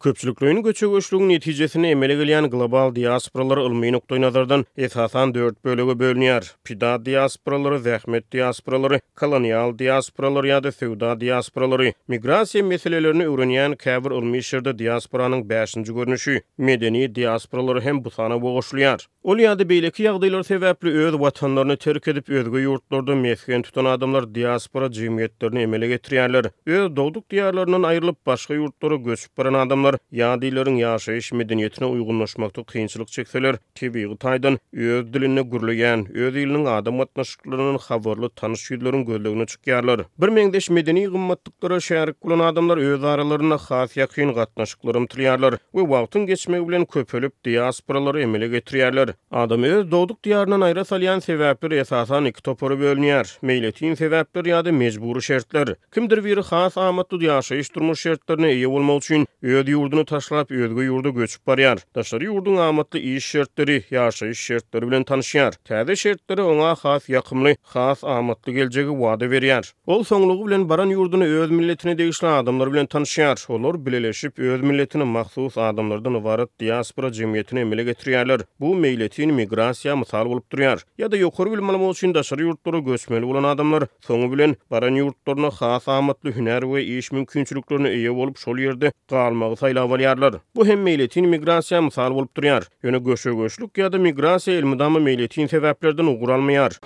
Köpçülikleýin göçe-göçlügiň netijesinde emele gelýän global diasporalar ylmy nukdaýnazardan esasan dört bölege bölünýär, pida diasporalary, zähmet diasporalary, kolonial diasporalary ýa-da söwda diasporalary. Migrasiýa meselelerini öwrenýän käbir ylmy işlerde diasporanyň bäşinji görnüşi, medeni diasporalary hem bu sana goşulýar. Ol ýa-da beýleki ýagdaýlar sebäpli öz watanlaryny terk edip, özge ýurtlarda mesgen tutan adamlar diaspora jemgyýetlerini emele getirýärler. Öz dogduk diýarlaryndan aýrylyp, başga ýurtlara göçüp baran adamlar ýadileriň ýaşaýyş medeniýetine uýgunlaşmakda kynçylyk çekseler, tebigy taýdan öz dilinde gürleýän, öz iliniň adam gatnaşyklaryndan habarly tanyş ýüzleriň gözlegine çykýarlar. Birmeňzeş medeni gymmatlyklary Ýurtlara şärik bolan adamlar öz aralarynda has ýakyn gatnaşyklary ymtylýarlar we wagtyň geçmegi bilen köpelip, diasporalary emele getirýärler. Adamy öz dogduk diýaryndan aýra salýan sebäpler esasan iki topara bölünýär, meýletin sebäpler ýa-da mejbury şertler. Kimdir biri has amatly ýaşaýyş-durmuş şertlerine eýe bolmak üçin öz ýurduny taşlap, özge ýurda göçüp barýar. Daşary ýurduň amatly iş şertleri, ýaşaýyş şertleri bilen tanyşýar. Täze şertleri oňa has ýakymly, has amatly geljegi wada berýär. Ol soňlugy bilen baran ýurduna öz milletine degişli adamlar bilen tanyşýar. Olar bileleşip, öz milletine mahsus adamlardan ybarat diaspora jemgyýetini emele getirýärler. Bu meýletin migrasiýa mysal bolup durýar. Ýa-da ýokary bilim almak üçin daşary ýurtlara göçmeli bolan adamlar, soňy bilen, baran ýurtlaryna has amatly hünär we iş mümkinçiliklerine eýe bolup, şol ýerde galmagy saýlap alýarlar. Bu hem meýletin migrasiýa mysal bolup durýar. Ýöne göçe-göçlük ýa-da migrasiýa elmydama meýletin sebäplerden ugur almaýar.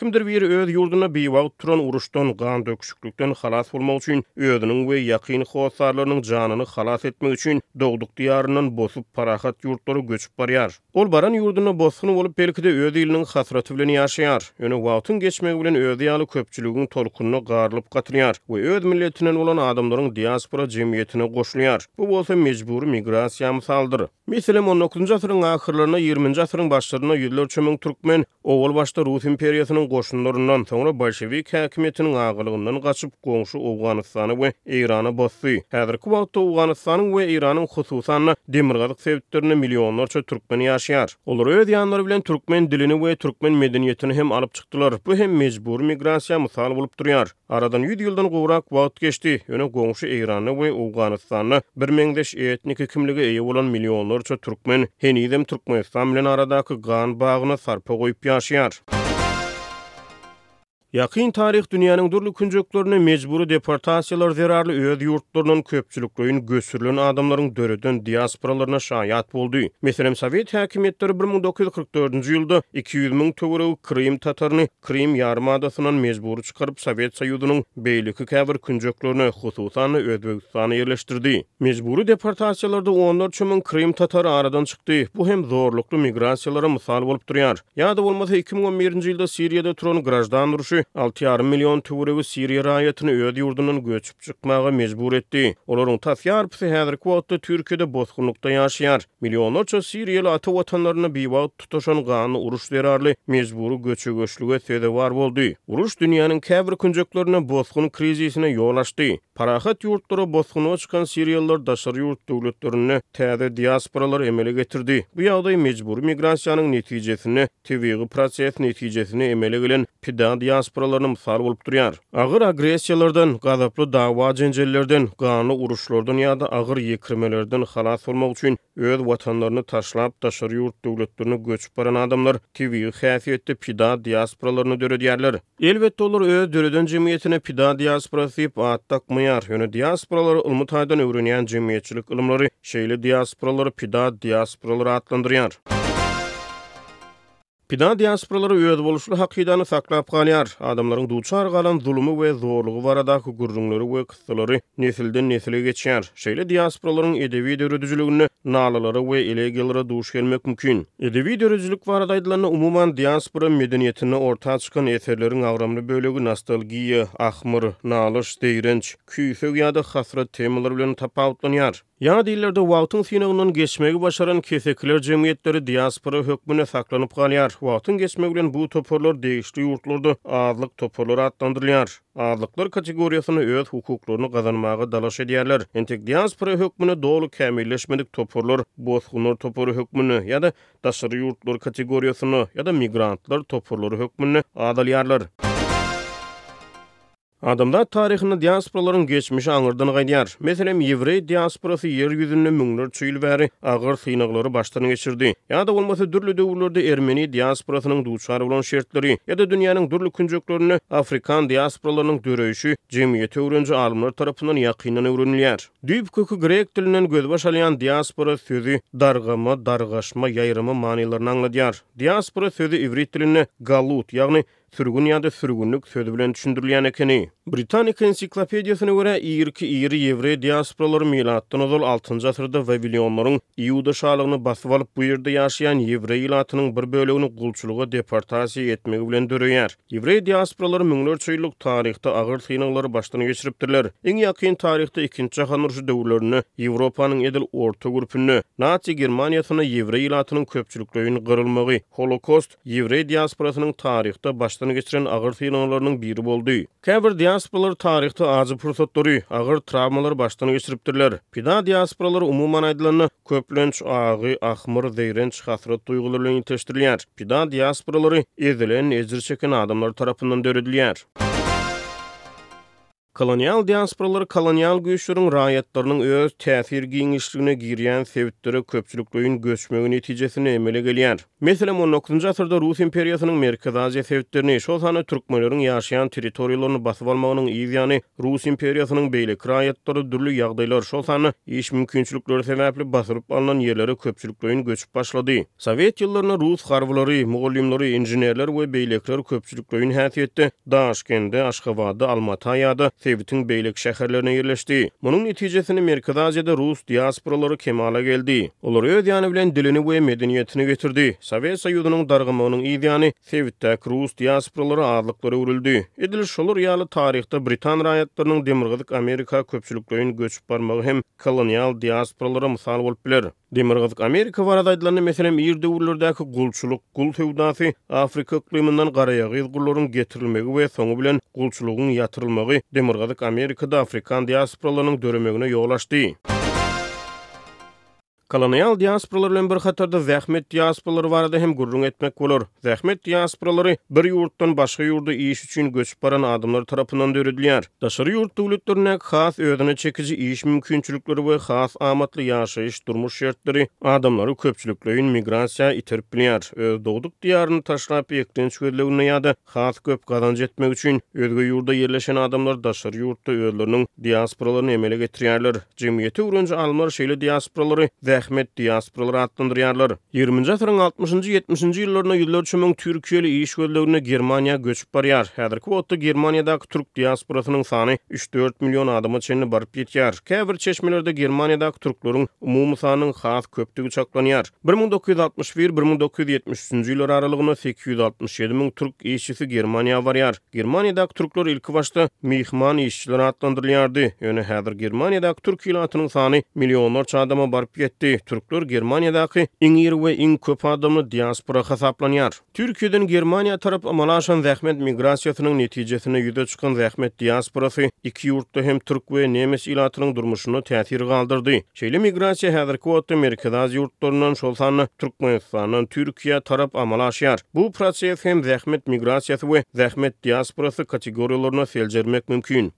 Kimdir biri öz ýurdunda biwagt turan uruşdan, gandöküşiklikden halas bolmak üçin, özüniň we ýakyn hossarlarynyň janyny halas etmek üçin dogduk diýaryndan bosup, parahat ýurtlara göçüp barýar. Ol baran ýurdunda bosgun bolup, belki-de, öz iliniň hasraty bilen ýaşaýar. Ýöne wagtyň geçmegi bilen özi ýaly köpçüligiň tolkunyna garylyp gatylýar we öz milletinden bolan adamlaryň diaspora jemgyýetine goşulýar. Bu bolsa mejbury migrasiýa mysaldyr. Meselem, on dokuzynjy asyryň ahyrlarynda, ýigriminji asyryň başlarynda ýüzlerçe müň türkmen Owal başda Rus imperiýasynyň goşunlaryndan, soňra bolşewik häkimiýetiniň agyrlygyndan gaçyp, goňşy Owganystana we Eýrana basdy. Häzirki wagtda Owganystanyň we Eýranyň hususan-da, demirgazyk sebitlerinde millionlarça türkmen ýaşaýar. Olar öz ýanlary bilen türkmen dilini we türkmen medeniýetini hem alyp çykdylar. Bu hem mejbury migrasiýa mysal bolup durýar. Aradan ýüz ýyldan gowrak wagt geçdi, ýöne goňşy Eýranda we Owganystanda birmeňzeş etniki kimlige eýe bolan millionlarça türkmen henizem Türkmenistan bilen aradaky gan bagyna sarpa goýup ýaşaýar. Ýakyn taryh dünýäniň dürli künjeklerine mejbury deportasiýalar zerarly öz ýurtlaryndan köpçülikleýin göçürilen adamlaryň döreden diasporalaryna şaýat boldy. Meselem, sowet häkimiýetleri bir müň dokuz ýüz kyrk dördünji ýylda iki ýüz müň töweregi krym tataryny Krym ýarymadasyndan mejbury çykaryp, Sowet Soýuzynyň beýleki käbir künjeklerine, hususan-da, Özbegistana ýerleşdirdi. Mejbury deportasiýalarda onlarça müň krymtatary aradan çykdy. Bu hem zorlukly migrasiýalara mysal bolup durýar. Ýa-da bolmasa iki müň on birinji ýylda Siriýada turan graždan urşy alty ýarym million töweregi siriýa raýatyny öz ýurdundan göçüp çykmaga mejbur etdi. Olaryň tas ýarpysy häzirki wagtda Türkiýede bosgunlykda ýaşaýar. Millionlarça siriýaly ata watanlaryna biwagt tutaşan ganly uruş zerarly mejbury göçe-göçlüge sezewar boldy. Uruş dünýäniň käbir künjeklerinde bosgun krizisine ýol açdy. Parahat ýurtlara bosgunlyga çykan siriýalylar daşary ýurt döwletlerinde täze diasporalary emele getirdi. Bu ýagdaý mejbury migrasiýanyň netijesinde tebigy proses netijesinde emele gelen pida diasporalaryna mysal bolup durýar. Agyr agressiýalardan, gazaply dawa-jenjellerden, ganly uruşlardan ýa-da agyr ýekirmelerden halas bolmak üçin Öz watanlaryny taşlap, daşary ýurt döwletlerine göçüp baran adamlar tebigy häsiýetde pida diasporalaryny döredýärler. Elbetde, olar öz döreden jemgyýetine pida diasporasy diýip at dakmaýar, ýöne diasporalary ylmy taýdan öwrenýän jemgyýetçilik ylymlary şeýle diasporalary pida diasporalary atlandyrýar. Pida diasporalary özboluşly hakydany saklap galýar, adamlaryň duçar galan zulumy we zorlugy baradaky gürrüňleri we kyssalary nesilden-nesile geçýär. Şeýle diasporalaryň edebi döredijiliginde nalalara we elegiýalara duş gelmek mümkin. Edebi döredijilik barada aýdylanda, umuman, diaspora medeniýetinde orta çykan eserleriň agramly bölegi nostalgiýa, ahmyr, nalyş, zeýrenç, küýseg ýa-da hasrat temalary bilen tapawutlanýar. Ýa dillerde wagtyň synagyndan geçmegi başaran kesekiler jemgyýetleri diaspora hökmünde saklanyp galýar. Wagtyň geçmegi bilen bu toparlar degişli ýurtlarda azlyk toparlary atlandyrylýar. Azlyklar kategoriýasynda öz hukuklaryny gazanmaga dalaş edýärler. Entek diaspora hökmünde doly kämilleşmedik toparlar bosgunlar topary hökmünde ýa-da daşary ýurtlar kategoriýasynda ýa-da migrantlar toparlary hökmünde azalýarlar. Adamzat taryhynda diasporalaryň geçmişi aňyrdan gaýdýar. Meselem, ýewreý diasporasy ýer ýüzünde müňlerçe ýyl bäri agyr synaglary başdan geçirdi. Ýa-da bolmasa dürli döwürlerde ermeni diasporasynyň duçar bolan şertleri, ýa-da dünýäniň dürli künjeklerinde afrikan diasporalarynyň döreýşi jemgyýeti öwreniji alymlar tarapyndan ýakyndan öwrenilýär. Düýp köki grek dilinden gözbaş alýan diaspora sözi dargama, dargaşma, ýaýrama manylaryny aňladýar. Diaspora sözi iwrit dilinde galut, ýagny Sürgün ýa-da sürgünlik sözi bilen düşündirilýän ekeni. Britanika ensiklopediýasyna görä, irki iri ýewreý diasporalary milatdan ozal altynjy asyrda wawilýonlaryň Iuda şalygyny basyp alyp, bu ýerde ýaşaýan ýewreý ilatynyň bir bölegini gulçulyga deportasiýa etmegi bilen döreýär. Ýewreý diasporalary müňlerçe ýyllyk taryhda agyr synaglary başdan geçiripdirler. Iň ýakyn taryhda Ikinji jahan urşy döwürlerinde Ýewropanyň edil orta gürpünde, Nazi Germaniýasynda ýewreý ilatynyň köpçülikleýin gyrylmagy, Holokost, ýewreý diasporasynyň taryhda başdan geçiren agyr synaglarynyň biri boldy. Käbir diasporalar taryhda ajy pursatlary, agyr trawmalary başdan geçiripdirler. Pida diasporalary, umuman aýdylanda, köplenç, agy, ahmyr, zeýrenç, hasrat duýgulary bilen ilteşdirilýär. Pida diasporalary ezilen, ejir çeken adamlar tarapyndan döredilýär. Kolonial diasporalar kolonial güýçleriň raýatlarynyň öz täsir giňişligine girýän sebitlere köpçülikleýin göçmegi netijesinde emele gelýär. Meselem, on dokuzynjy asyrda Rus imperiýasynyň Merkezi Aziýa sebitlerini, şol sanda türkmenleriň ýaşaýan territoriýalaryny basyp almagynyň yz ýany Rus imperiýasynyň beýleki raýatlary dürli ýagdaýlar, şol sanda iş mümkinçilikleri sebäpli basylyp alnan ýerlere köpçülikleýin göçüp başlady. Sowet ýyllarynda rus harbylary, mugallymlary, inženerler we beýlekiler köpçülikleýin häsiýetde Daşkende, Aşgabada, Almata ýa-da sebitiň beýleki şäherlerine ýerleşdi. Munuň netijesinde Merkezi Aziýada rus diasporalary kemala geldi. Olar öz ýany bilen dilini we medeniýetini getirdi. Sowet Soýuzynyň dargamagynyň yz ýany, sebitdäki rus diasporalary azlyklara öwrüldi. Edil şolar ýaly taryhda britan raýatlarynyň Demirgazyk Amerika köpçülikleýin göçüp barmagy hem kolonial diasporalara mysal bolup biler. Demirgazyk Amerika barada aýdylanda, meselem, ir döwürlerdäki gulçulyk, gul söwdasy, Afrika yklymyndan garaýagyz gullaryň getirilmegi we soňy bilen gulçulygyň ýatyrylmagy Demirgazyk Amerikada afrikan diasporalarynyň döremegine ýol açdy. Kolonial diasporalar bilen bir hatarda zähmet diasporalary barada hem gürrüň etmek bolar. Zähmet diasporalary bir ýurtdan başga ýurda iş üçin göçüp baran adamlar tarapyndan döredilýär. Daşary ýurt döwletlerindäki has özüne çekiji iş mümkinçilikleri we has amatly ýaşaýyş-durmuş şertleri adamlary köpçülikleýin migrasiýa iterip bilýär. Öz dogduk diýaryny taşlap, ýeklenç gözleginde ýa-da has köp gazanç etmek üçin özge ýurda ýerleşen adamlar daşary ýurtda özleriniň diasporalaryny emele getirýärler. Jemgyýeti öwreniji alymlar şeýle diasporalary zähmet diasporalary atlandyrýarlar. Ýigriminji asyryň altmyşynjy-ýetmişinji ýyllarynda ýüzlerçe müň türkiýeli iş gözleginde Germaniýa göçüp barýar. Häzirki wagtda Germaniýadaky türk diasporasynyň sany üç-dört million adama çenli baryp ýetýär. Käbir çeşmelerde Germaniýadaky türkleriň umumy sanynyň has köpdügi çaklanýar. Bir müň dokuz ýüz altmyş bir-bir müň dokuz ýüz ýetmiş üçünji ýyllar aralygynda sekiz ýüz altmyş ýedi müň türk işçisi Germaniýa barýar. Germaniýadaky türkler ilki başda myhman işçiler atlandyrylýardy, ýöne häzir Germaniýadaky türk ilatynyň sany millionlarça adama baryp ýetdi, türkler Germaniýadaky iň iri we iň köp adamly diaspora hasaplanýar. Türkiýeden Germaniýa tarap amala aşan zähmet migrasiýasynyň netijesinde ýüze çykan zähmet diasporasy iki ýurtda hem türk we nemes ilatynyň durmuşynda täsir galdyrdy. Şeýle migrasiýa häzirki wagtda Merkezi Aziýa ýurtlaryndan, şol sanda Türkmenistandan Türkiýä tarap amala aşýar. Bu proses hem zähmet migrasiýasy we zähmet diasporasy kategoriýalaryna seljermek mümkin.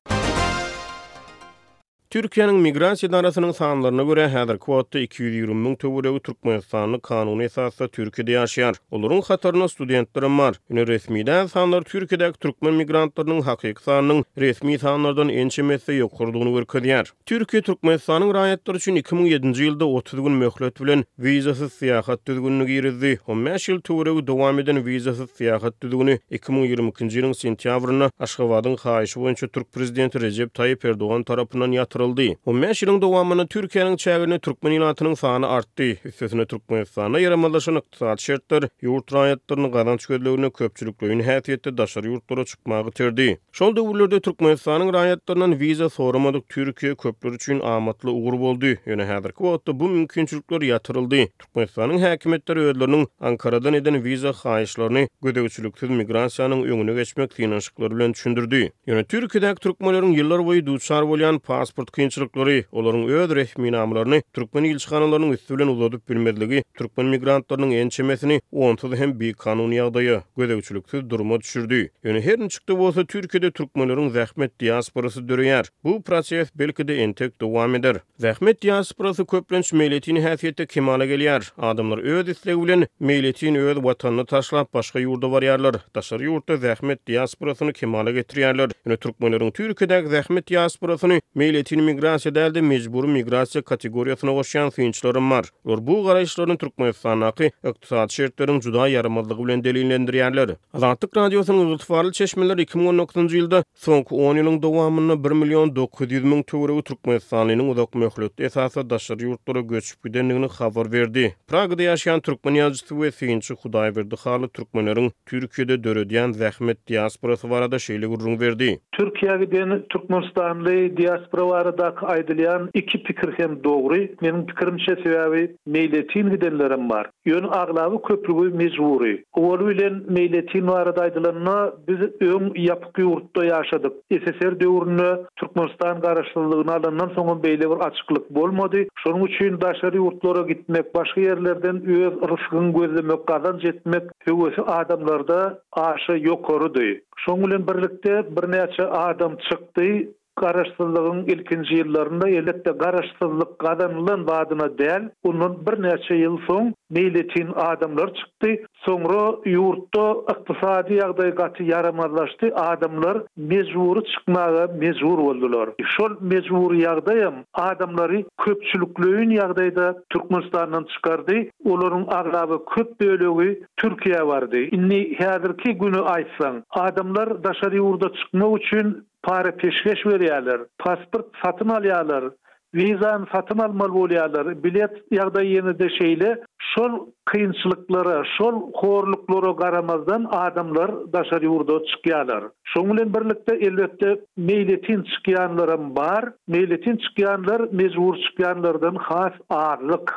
Türkiýäniň Migrasiýa edarasynyň sanlaryna görä, häzirki wagtda iki ýüz ýigrimi müň töweregi türkmenistanly kanuny esasda Türkiýede ýaşaýar. Olaryň hatarynda studentler hem bar. Ýöne resmi däl sanlar Türkiýedäki türkmen migrantlarynyň hakyky sanynyň resmi sanlardan ençeme esse ýokarydygyny görkezýär. Türkiýe Türkmenistanyň raýatlary üçin iki müň ýedinji ýylda otuz gün möhlet bilen wizasyz syýahat düzgünini girizdi. On bäş ýyl töweregi dowam eden wizasyz syýahat düzgüni iki müň ýigrimi ikinji ýylyň sentýabrynda Aşgabadyň haýyşy boýunça türk prezidenti Rejep Taýyp Erdogan tarapyndan ýatyryldy. On bäş ýylyň dowamynda Türkiýäniň çäginde türkmen ilatynyň sany artdy, üstesine Türkmenistanda ýaramazlaşan Ykdysady şertler ýurt raýatlaryny gazanç gözleginde köpçülikleýin häsiýetde daşary ýurtlara çykmaga iterdi. Şol döwürlerde Türkmenistanyň raýatlaryndan wiza soramadyk Türkiýe köpler üçin amatly ugur boldy. Ýöne häzirki wagtda bu mümkinçilikler ýatyryldy. Türkmenistanyň häkimiýetleri özleriniň Ankaradan eden wiza haýyşlaryny gözegçiliksiz migrasiýanyň öňüne geçmek synanyşyklary bilen düşündirdi. Ýöne Türkiýedäki türkmenleriň ýyllar boýy duçar bolýan pasport kynçylyklary, olaryň öz resminamalaryny türkmen ilçihanalarynyň üsti bilen uzadyp bilmezligi türkmen migrantlarynyň ençemesini onsuz hem bikanuny ýagdaýa, gözegçiliksiz duruma düşürdi. Ýöne her niçik-de bolsa Türkiýede türkmenleriň zähmet diasporasy döreýär. Bu proses belki-de entek dowam eder. Zähmet diasporasy köplenç meýletin häsiýetde kemala gelýär. Adamlar öz islegi bilen meýletin öz Watanyny taşlap, başga ýurda barýarlar. Daşary ýurtda zähmet diasporasyny kemala getirýärler. Ýöne türkmenleriň Türkiýedäki zähmet diasporasyny meýletin migrasiýa däl-de, mejbury migrasiýa kategoriýasyna goşýan synçylaram bar. Olar bu garaýyşlaryny Türkmenistandaky ykdysady şertleriň juda ýaramazlygy bilen delillendirýärler. Azatlyk Radiosynyň ygtybarly çeşmeleri iki müň on dokuzynjy ýylda Soňky on ýylyň dowamynda bir million dokuz ýüz müň töweregi türkmenistanlynyň uzak möhletli esasda daşary ýurtlara göçüp gidendigini habar berdi. Pragada ýaşaýan türkmen ýazyjysy we synçy Hudaýberdi Hally türkmenleriň Türkiýede döredýän zähmet diasporasy barada şeýle gürrüň berdi. Türkiýä giden türkmenistanly diaspora barada aýdylýan iki pikir hem dogry, meniň pikirimçe, sebäbi, Meýletin gidenlerem bar. Ýöne aglaba köplügi mejbury. Owaly bilen Meýletin barada aýdylanda, biz öň ýapyk ýurtda ýaşadyk. SSR döwründe Türkmenistan garaşsyzlygyny alandan soňam beýle bir açyklyk bolmady. Şonuň üçin daşary ýurtlara gitmek, başga ýerlerden öz rysgyňy gözlemek, gazanç etmek höwesi adamlarda aşa ýokarydy. Şoň bilen birlikde birnäçe adam çykdy, Garaşsyzlygyň ilkinji ýyllarynda, elbetde, Garaşsyzlyk gazanylan badyna däl, ondan birnäçe ýyl soň meýletin adamlar çykdy. Soňra ýurtda ykdysady ýagdaý gaty ýaramazlaşdy, adamlar mejbury çykmaga mejbur boldular. Şol mejbury ýagdaýam adamlary köpçülikleýin ýagdaýda Türkmenistandan çykardy. Olaryň aglaba köp bölegi Türkiýä bardy. Indi häzirki güni aýtsaň, adamlar daşary ýurda çykmak üçin Para peşgeş berýärler. Pasport satyn alýarlar. Wizany satyn almaly bolýarlar. Bilet ýagdaýy ýene-de şeýle. Şol kynçylyklara, şol horluklara garamazdan adamlar daşary ýurda çykýarlar. Şoň bilen birlikde elbetde meýletin çykýanlaram bar. Meýletin çykýanlar mejbury çykýanlardan has azlyk.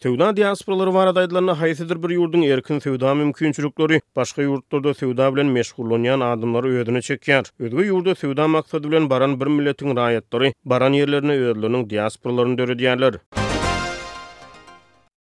Söwda diasporalary barada aýdylanda, haýsydyr bir ýurduň erkin söwda mümkinçilikleri başga ýurtlarda söwda bilen meşgullanýan adamlary özüne çekýär. Özge ýurda söwda maksady bilen baran bir milletiň raýatlary baran ýerlerinde özleriniň diasporalaryny döredýärler.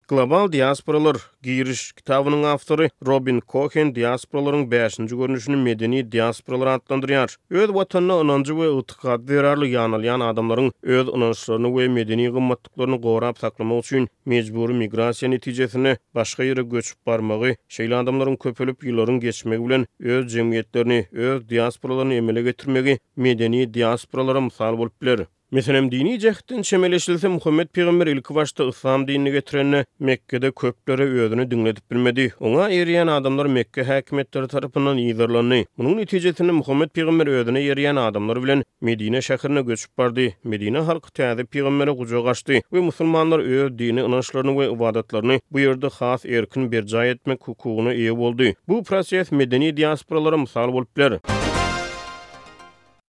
Global diasporalar, Giriş, kitabynyň awtory Robin Kohen diasporalaryň bäşinji görnüşini medeni diasporalar atlandyrýar. Öz watanyna ynanjy we ygtykady zerarly ýanalýan adamlaryň öz ynançlaryny we medeni gymmatlyklaryny hukuklaryny gorap saklamak üçin mejbury migrasiýa netijesinde başga ýere göçüp barmagy, şeýle adamlaryň köpelip, ýyllaryň geçmegi bilen öz jemgyýetlerini, öz diasporalaryny emele getirmegi medeni diasporalara mysal bolup biler. Meselem, dini jähtden çemeleşilse, Muhammet pygamber ilki başda yslam dinini getirende, Mekgede köplere özüni diňledip bilmedi. Oňa erýän adamlar Mekge häkimiýetleri tarapyndan yzarlandy. Munuň netijesinde Muhammet pygamber özüne erýän adamlary bilen Medine şäherine göçüp bardy. Medine halky. täze pygambere gujak açdy we musulmanlar öz dini ynançlaryny we ybadatlaryny bu ýerde has erkin berjaý etmek hukugyna eýe boldy. Bu proses medeni diasporalara mysal bolup biler.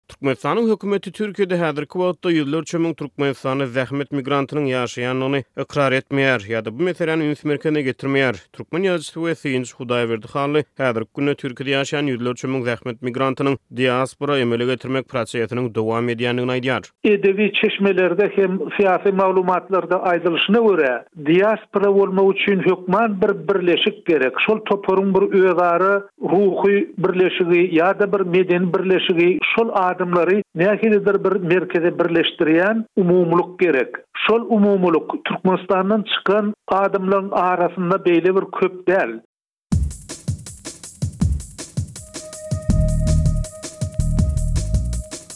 Türkmenistanyň hökümeti Türkiýede häzirki wagtda ýüzlerçe müň türkmenistanly zähmet migrantynyň ýaşaýandygyny ykrar etmeýär ýa-da bu meseläni üns merkezine getirmeýär. Türkmen ýazyjysy we synçy Hudaýberdi Hally häzirki günde Türkiýede ýaşaýan ýüzlerçe müň zähmet migrantynyň diaspora emele getirmek prosesiniň dowam edýändigini aýdýar. Edebi çeşmelerde hem syýasy maglumatlarda aýdylyşyna görä, diaspora bolmak üçin hökman bir birleşik gerek, şol toparyň bir özara ruhy birleşigi ýa-da bir medeni birleşigi, şol adamlary nähilidir bir merkeze birleşdirýän umumylyk gerek. Şol umumylyk Türkmenistandan çykan adamlaryň arasynda beýle bir köp däl.